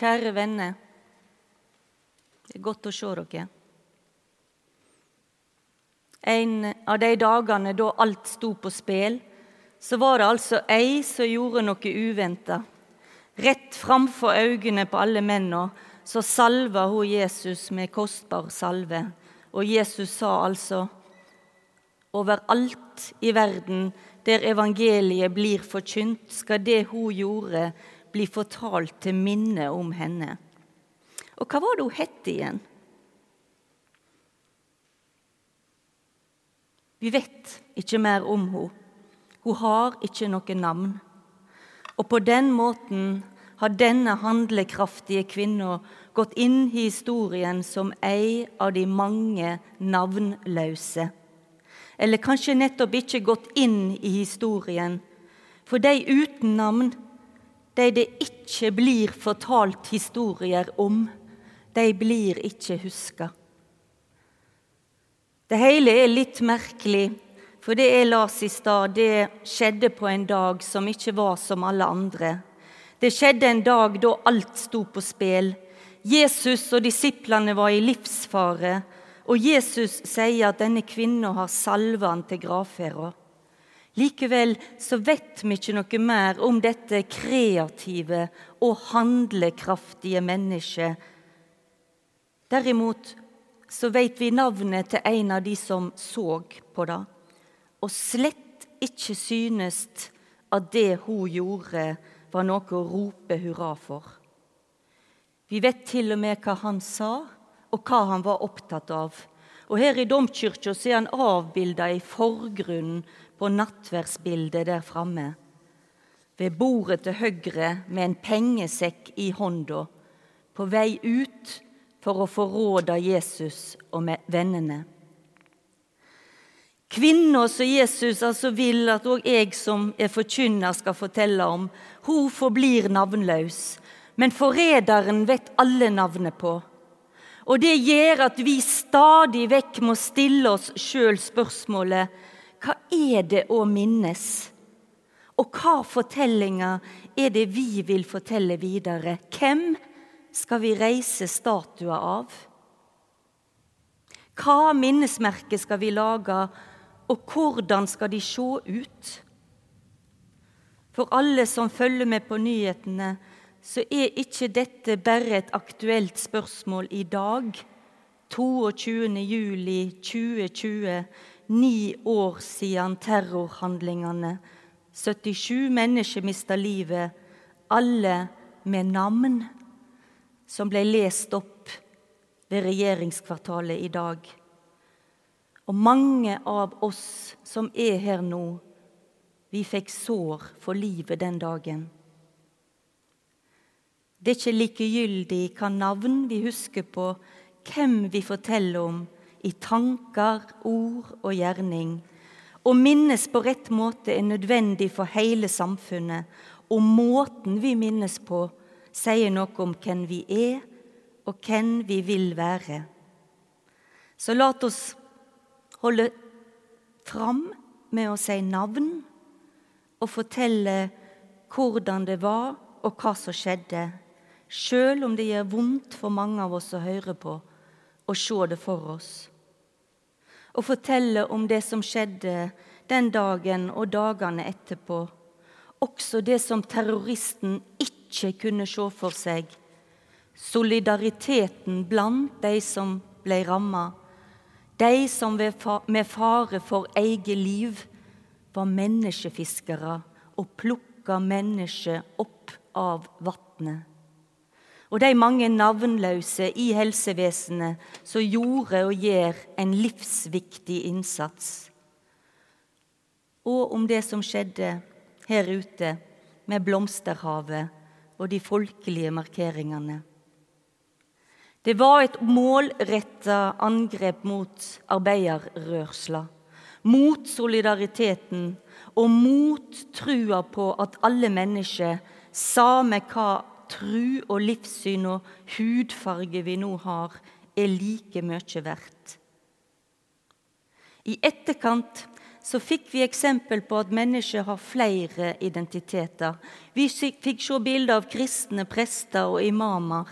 kjære venner. Det er godt å se dere. En av de dagene da alt sto på spill, så var det altså ei som gjorde noe uventa. Rett framfor øynene på alle mennene så salva hun Jesus med kostbar salve. Og Jesus sa altså overalt i verden der evangeliet blir forkynt, skal det hun gjorde, bli fortalt til minne om henne. Og hva var det hun het igjen? Vi vet ikke mer om henne. Hun har ikke noe navn. Og på den måten har denne handlekraftige kvinna gått inn i historien som ei av de mange navnløse. Eller kanskje nettopp ikke gått inn i historien, for de uten navn de det ikke blir fortalt historier om, de blir ikke huska. Det hele er litt merkelig, for det jeg las i stad, det skjedde på en dag som ikke var som alle andre. Det skjedde en dag da alt sto på spill. Jesus og disiplene var i livsfare, og Jesus sier at denne kvinna har salva han til gravferda. Likevel så vet vi ikke noe mer om dette kreative og handlekraftige mennesket. Derimot så vet vi navnet til en av de som så på det, og slett ikke synes at det hun gjorde, var noe å rope hurra for. Vi vet til og med hva han sa, og hva han var opptatt av. Og Her i domkirka er han avbilda i forgrunnen på nattverdsbildet der framme. Ved bordet til høyre med en pengesekk i hånda, på vei ut for å forråde Jesus og vennene. Kvinna som Jesus altså vil at òg jeg som er forkynner skal fortelle om, hun forblir navnløs, men forræderen vet alle navnet på. Og det gjør at vi stadig vekk må stille oss sjøl spørsmålet hva er det å minnes? Og hva fortellinger er det vi vil fortelle videre? Hvem skal vi reise statuer av? Hva minnesmerke skal vi lage, og hvordan skal de se ut? For alle som følger med på nyhetene, så er ikke dette bare et aktuelt spørsmål i dag, 22. juli 2020, ni år siden terrorhandlingene. 77 mennesker mista livet, alle med navn, som ble lest opp ved regjeringskvartalet i dag. Og mange av oss som er her nå, vi fikk sår for livet den dagen. Det er ikke likegyldig hva navn vi husker på, hvem vi forteller om, i tanker, ord og gjerning. Å minnes på rett måte er nødvendig for hele samfunnet, og måten vi minnes på, sier noe om hvem vi er, og hvem vi vil være. Så la oss holde fram med å si navn og fortelle hvordan det var, og hva som skjedde, sjøl om det gjør vondt for mange av oss å høre på og se det for oss og fortelle om det som skjedde den dagen og dagene etterpå. Også det som terroristen ikke kunne se for seg. Solidariteten blant de som ble ramma. De som med fare for eget liv var menneskefiskere og plukka mennesker opp av vatnet og de mange navnløse i helsevesenet som gjorde og gjør en livsviktig innsats. Og om det som skjedde her ute med Blomsterhavet og de folkelige markeringene. Det var et målretta angrep mot arbeiderrørsla, mot solidariteten og mot trua på at alle mennesker, samme hva tru og livssyn og hudfarge vi nå har, er like mye verdt. I etterkant så fikk vi eksempel på at mennesker har flere identiteter. Vi fikk se bilder av kristne prester og imamer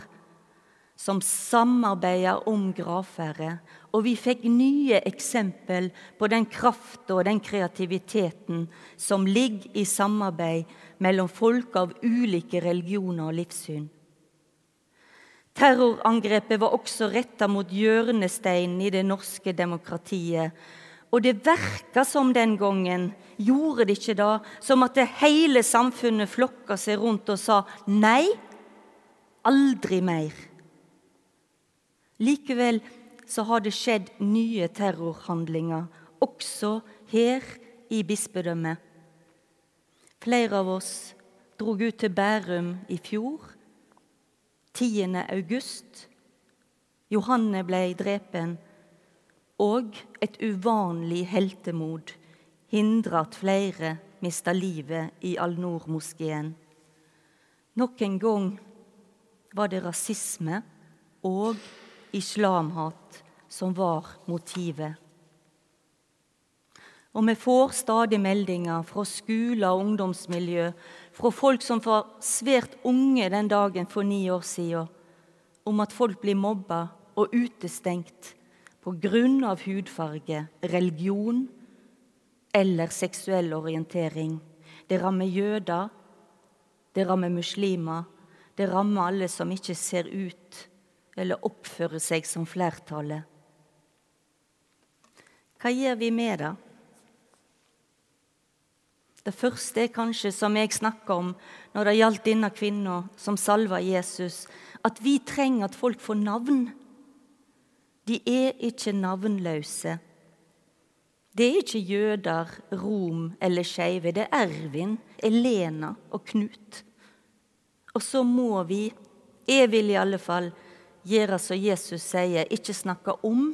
som samarbeider om gravferde. Og vi fikk nye eksempel på den krafta og den kreativiteten som ligger i samarbeid mellom folk av ulike religioner og livssyn. Terrorangrepet var også retta mot hjørnesteinen i det norske demokratiet, og det verka som den gangen, gjorde det ikke da, som at det hele samfunnet flokka seg rundt og sa nei, aldri mer. Likevel så har det skjedd nye terrorhandlinger, også her i bispedømmet. Flere av oss drog ut til Bærum i fjor, 10. august. Johanne ble drepen og et uvanlig heltemod hindra at flere mista livet i Al-Noor-moskeen. Nok en gang var det rasisme og islamhat som var motivet. Og vi får stadig meldinger fra skoler og ungdomsmiljø, fra folk som var svært unge den dagen for ni år siden, om at folk blir mobba og utestengt av hudfarge, religion eller seksuell orientering. Det rammer jøder, det rammer muslimer, det rammer alle som ikke ser ut eller oppfører seg som flertallet. Hva gjør vi med det? Det første er kanskje, som jeg snakka om når det gjaldt denne kvinna som salva Jesus, at vi trenger at folk får navn. De er ikke navnløse. Det er ikke jøder, rom eller skeive. Det er Ervin, Elena og Knut. Og så må vi, jeg vil i alle fall, gjøre som Jesus sier, ikke snakke om,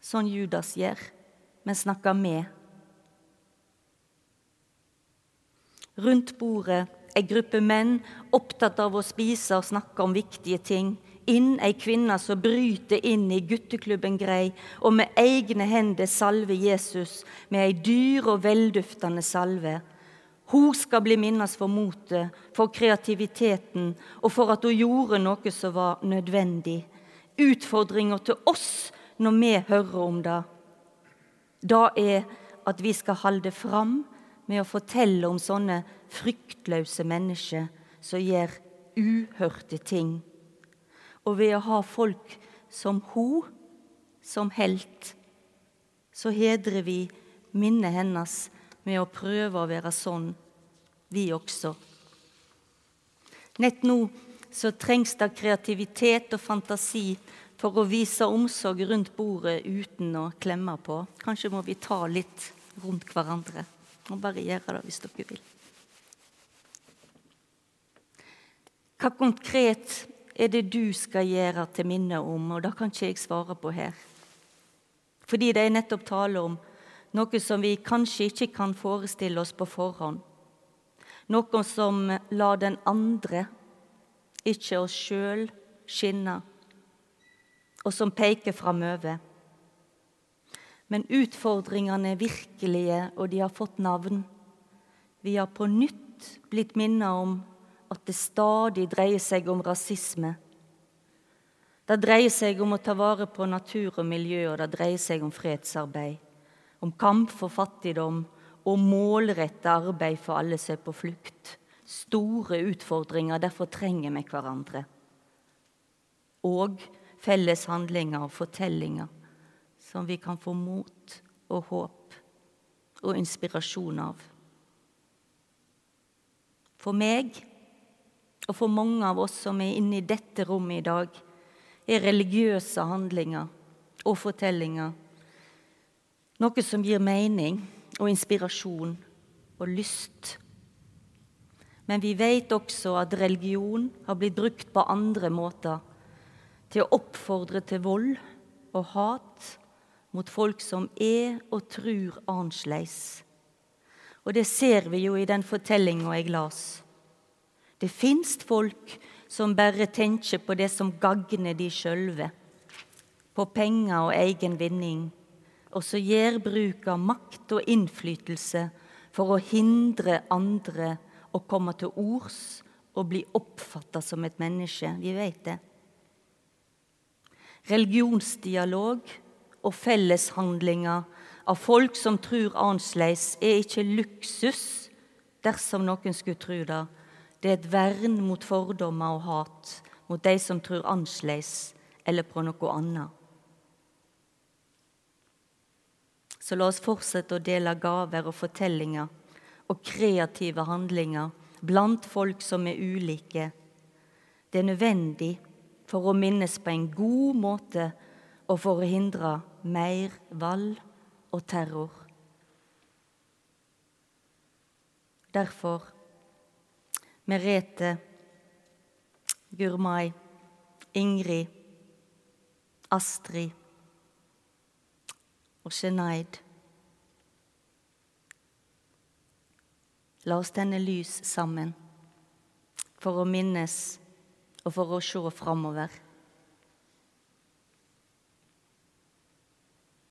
sånn Judas gjør, men snakke med. Rundt bordet ei gruppe menn opptatt av å spise og snakke om viktige ting inn ei kvinne som bryter inn i gutteklubben Grei og med egne hender salver Jesus med ei dyr og velduftende salve. Hun skal bli minnes for motet, for kreativiteten og for at hun gjorde noe som var nødvendig. Utfordringa til oss når vi hører om det, da er at vi skal holde fram med å fortelle om sånne fryktløse mennesker som gjør uhørte ting og ved å ha folk som hun som helt, så hedrer vi minnet hennes med å prøve å være sånn, vi også. Nett nå så trengs det kreativitet og fantasi for å vise omsorg rundt bordet uten å klemme på. Kanskje må vi ta litt rundt hverandre. Bare gjøre det hvis dere vil. Hva konkret er det du skal gjøre til minne om? Og det kan ikke jeg svare på her. Fordi det er nettopp tale om noe som vi kanskje ikke kan forestille oss på forhånd. Noe som lar den andre, ikke oss sjøl, skinne, og som peker framover. Men utfordringene er virkelige, og de har fått navn. Vi har på nytt blitt minnet om at det stadig dreier seg om rasisme. Det dreier seg om å ta vare på natur og miljø, og det dreier seg om fredsarbeid. Om kamp for fattigdom og målretta arbeid for alle som er på flukt. Store utfordringer, derfor trenger vi hverandre. Og felles handlinger og fortellinger som vi kan få mot og håp og inspirasjon av. For meg og for mange av oss som er inne i dette rommet i dag, er religiøse handlinger og fortellinger noe som gir mening og inspirasjon og lyst. Men vi vet også at religion har blitt brukt på andre måter. Til å oppfordre til vold og hat mot folk som er og tror annerledes. Og det ser vi jo i den fortellinga jeg las. Det fins folk som bare tenker på det som gagner de sjølve, på penger og egen vinning, og som gjør bruk av makt og innflytelse for å hindre andre å komme til ords og bli oppfatta som et menneske. Vi vet det. Religionsdialog og felleshandlinger av folk som tror annerledes, er ikke luksus, dersom noen skulle tro det. Det er et vern mot fordommer og hat mot de som tror annerledes eller på noe annet. Så la oss fortsette å dele gaver og fortellinger og kreative handlinger blant folk som er ulike. Det er nødvendig for å minnes på en god måte og for å hindre mer vold og terror. Derfor Merete, Gurmai, Ingrid, Astrid og Shenaid. La oss tenne lys sammen for å minnes og for å se framover.